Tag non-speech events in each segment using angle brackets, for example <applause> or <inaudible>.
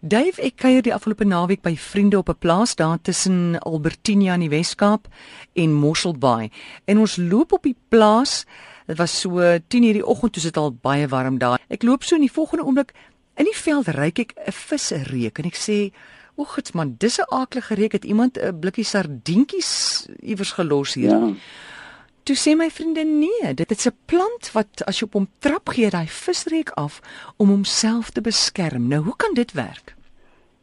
Dave, ek kuier die afgelope naweek by vriende op 'n plaas daar tussen Albertinia in die Wes-Kaap en Mosselbaai. En ons loop op die plaas. Dit was so 10:00 die oggend, dit al baie warm daar. Ek loop so in die volgende oomblik in die veld ryk ek 'n visreuk en ek sê, "O, gits man, dis 'n aaklige reuk. Het iemand 'n blikkie sardientjies iewers gelos hier?" Ja. Toe sê my vriende nee, dit is 'n plant wat as jy op hom trap gee daai visreek af om homself te beskerm. Nou hoe kan dit werk?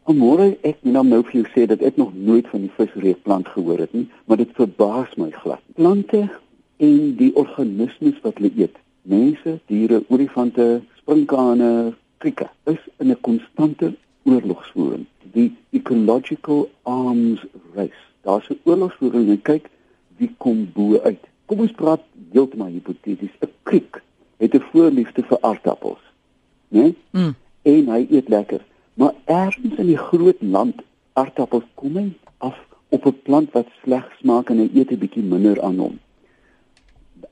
Môre ek nou nou vir jou sê dat ek nog nooit van die visreek plant gehoor het nie, maar dit verbaas my glad. Plante en die organismes wat hulle eet, mense, diere, olifante, sprinkane, krieke, is in 'n konstante oorlogsvoering. Die ecological arms race. Daar's 'n oorlogsvoering en kyk wie kom bo uit. Kom ons praat heeltemal hipoteties. 'n Kriek het 'n voorliefde vir aardappels. Né? Nee? Mm. En hy eet lekker. Maar ergens in die groot land aardappels kom hy af op 'n plant wat sleg smaak en hy eet 'n bietjie minder aan hom.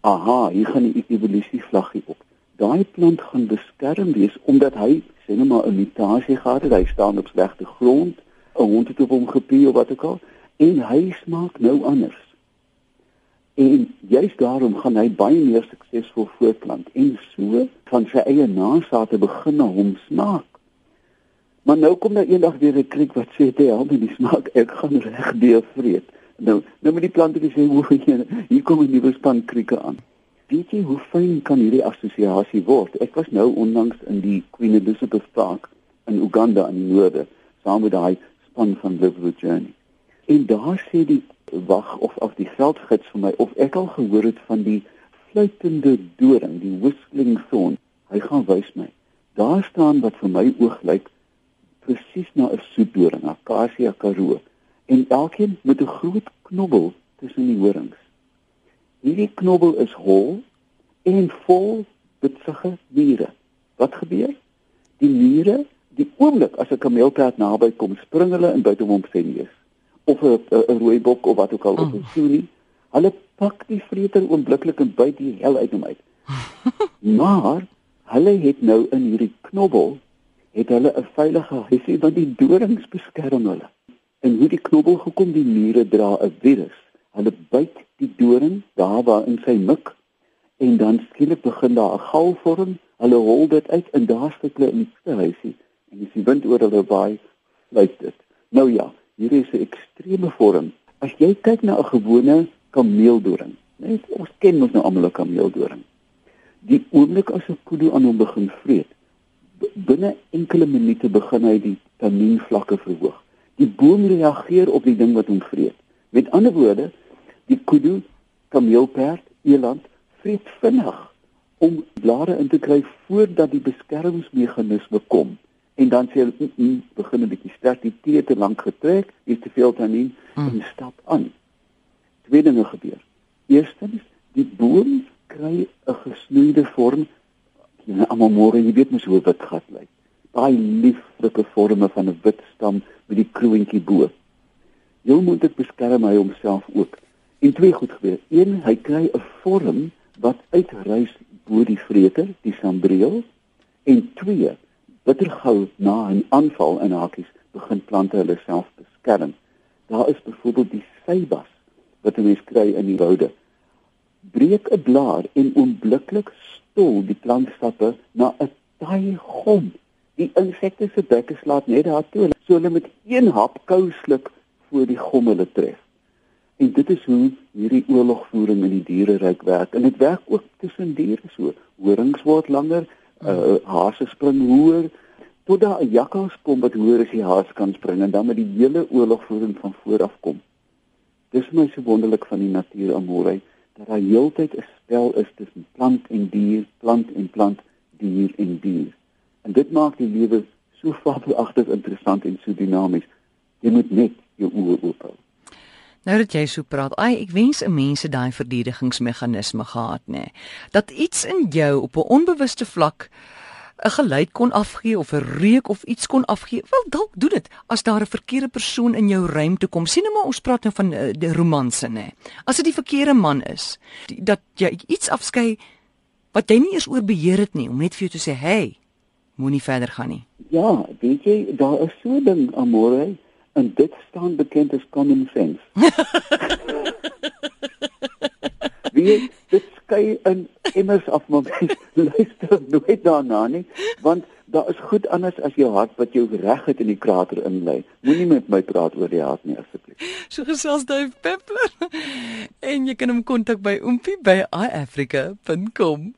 Aha, hier gaan die evolusie vlaggie op. Daai plant gaan beskerm wees omdat hy sê net maar 'n mutasie gehad het. Hy staan op slegte grond, 'n hond het op hom gepie of wat ook al en hy smaak nou anders. En juist daarom gaan hy baie meer suksesvol voortplant en so van sy eie nageslagte begin na hom smaak. Maar nou kom daar eendag weer 'n kriek wat sê dit help nie die smaak, ek gaan reg deur vreet. Nou, nou moet die plante sê hoe hier, hier kom 'n nuwe span krieke aan. Weet jy hoe fyn kan hierdie assosiasie word? Ek was nou onlangs in die Queen Elizabeth Park in Uganda in noorde saam met daai span van Live the Journey. En daar sê die wag of of die veldgids vir my of ek al gehoor het van die fluitende doring, die whistling thorn. Hy gaan wys my. Daar staan wat vir my oog lyk presies na 'n soetdoring, Acacia karoo. En elkeen met 'n groot knobbel tussen die horings. Hierdie knobbel is hol en vol bitsige niere. Wat gebeur? Die niere, die oomblik as 'n kameelperd naby kom, spring hulle in buite hom se neus of 'n 'n rooi bok of wat ook al op 'n suni. Hulle pak die vreter oombliklik en byt die hel uit hom uit. <laughs> maar hulle het nou in hierdie knobbel het hulle 'n veilige huisie want die dorings beskerm hulle. En hoe die knobbel gekom die mure dra 'n virus. Hulle byt die doring daar waar in sy mik en dan skielik begin daar 'n gal vorm. Hulle hol dit uit en daar sit hulle in die huisie en as die wind oor hulle waai, fluit dit. Nou ja, hier is 'n ekstreme vorm. As jy kyk na 'n gewone kameeldoring, net ons ken mos nou almal 'n kameeldoring. Die oomblik as 'n kudu aan hom begin vreet, binne enkele minute begin hy die tanienvlakke verhoog. Die boom reageer op die ding wat hom vreet. Met ander woorde, die kudu, kameelperd, eland vreet vinnig om blare in te kry voordat die beskermingsmeganisme kom en dan sê hulle mm, mm, begin 'n bietjie sterk die tee te lank getrek, is te veel tannie mm. en stap aan. Twee dinge gebeur. Eerstens, die boom kry 'n gesnoeide vorm. Ja, almal môre, jy weet mos hoe dit gat lyk. Baie lieflike forme van 'n wit stam met die kroontjie bo. Jy moet dit beskerm hy homself ook. En twee goed gebeur. Een, hy kry 'n vorm wat uitreis bo die vreter, die sambreel. En twee, bitter gou na 'n aanval in hakies begin plante hulle self beskerm. Daar is byvoorbeeld die seibas wat mense kry in die woude. Breek 'n blaar en oombliklik stol die plantstappe na 'n taai gom. Die insekte se bekke slaat net daartoe, so hulle met een hap kou sluk voor die gom hulle tref. En dit is hoe hierdie oorlogvoering in die diereryk werk. En dit werk ook tussen diere so. Horings word langer, uh hase spring hoër tot daar 'n jakkals kom wat hoër as die haas kan spring en dan met die hele oorlogvoering van voor af kom. Dis my so wonderlik van die natuur amore dat daar heeltyd 'n spel is tussen plant en dier, plant en plant, dier en dier. En dit maak die lewe so <laughs> fabelagtig interessant en so dinamies. Jy moet net jou oë oop hou. Nou dat jy so praat, ai ek wens 'n mens het daai verdedigingsmeganisme gehad nê. Nee. Dat iets in jou op 'n onbewuste vlak 'n geluid kon afgee of 'n reuk of iets kon afgee. Wel dalk doen dit as daar 'n verkeerde persoon in jou ruimte kom. Sien nou maar ons praat nou van uh, die romanse nê. Nee. As dit die verkeerde man is, die, dat jy iets afskei wat jy nie eers oor beheer het nie om net vir jou te sê, "Hey, moenie verder gaan nie. Ja, weet jy, daar is so 'n ding amore en dit staan bekend as common sense. <laughs> Wie dit skei in immers af maar <laughs> luister nooit daarna nie, want daar is goed anders as jou hart wat jou reg het in die krater inlei. Moenie met my praat oor die hart nie asseblief. So gesels Dave Peppler. En jy kan hom kontak by oompie by iafrica.com.